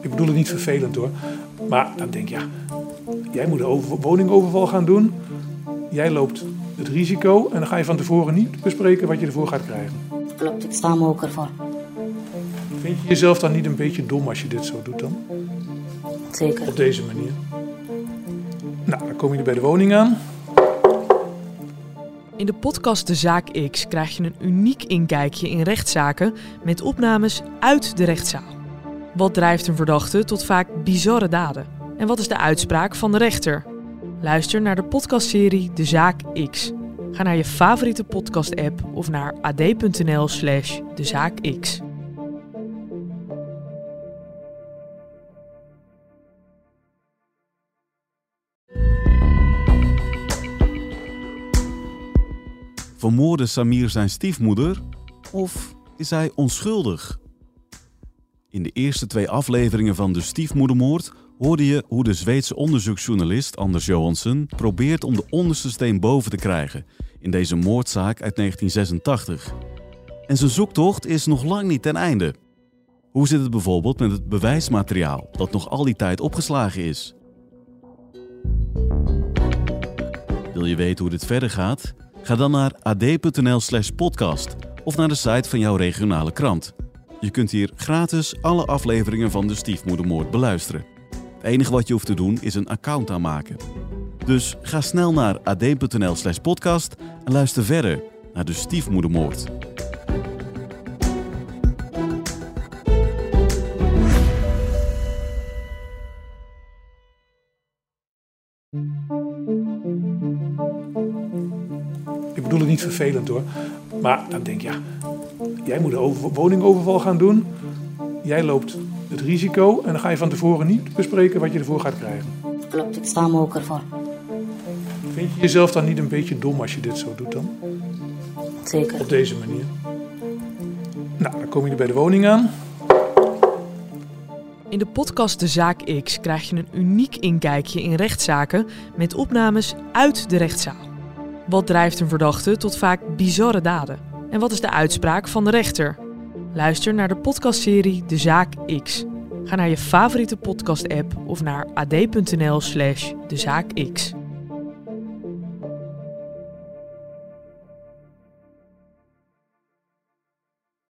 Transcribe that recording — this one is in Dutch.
Ik bedoel het niet vervelend hoor. Maar dan denk je, ja, jij moet een woningoverval gaan doen. Jij loopt het risico en dan ga je van tevoren niet bespreken wat je ervoor gaat krijgen. Klopt, ik sta me ook ervoor. Vind je jezelf dan niet een beetje dom als je dit zo doet dan? Zeker. Op deze manier. Nou, dan kom je er bij de woning aan. In de podcast De Zaak X krijg je een uniek inkijkje in rechtszaken met opnames uit de rechtszaal. Wat drijft een verdachte tot vaak bizarre daden? En wat is de uitspraak van de rechter? Luister naar de podcastserie De Zaak X. Ga naar je favoriete podcast-app of naar ad.nl/slash dezaakx. Vermoordde Samir zijn stiefmoeder of is hij onschuldig? In de eerste twee afleveringen van De Stiefmoedermoord hoorde je hoe de Zweedse onderzoeksjournalist Anders Johansson probeert om de onderste steen boven te krijgen in deze moordzaak uit 1986. En zijn zoektocht is nog lang niet ten einde. Hoe zit het bijvoorbeeld met het bewijsmateriaal dat nog al die tijd opgeslagen is? Wil je weten hoe dit verder gaat? Ga dan naar ad.nl/slash podcast of naar de site van jouw regionale krant. Je kunt hier gratis alle afleveringen van de stiefmoedermoord beluisteren. Het enige wat je hoeft te doen is een account aanmaken. Dus ga snel naar ad.nl/slash podcast en luister verder naar de stiefmoedermoord. Bedoel het niet vervelend hoor. Maar dan denk je, ja, jij moet een woningoverval gaan doen. Jij loopt het risico en dan ga je van tevoren niet bespreken wat je ervoor gaat krijgen. Klopt, ik sta me ook ervoor. Vind je jezelf dan niet een beetje dom als je dit zo doet dan? Zeker. Op deze manier. Nou, dan kom je er bij de woning aan. In de podcast De Zaak X krijg je een uniek inkijkje in rechtszaken met opnames uit de rechtszaal. Wat drijft een verdachte tot vaak bizarre daden? En wat is de uitspraak van de rechter? Luister naar de podcastserie De Zaak X. Ga naar je favoriete podcast-app of naar ad.nl/slash dezaakx.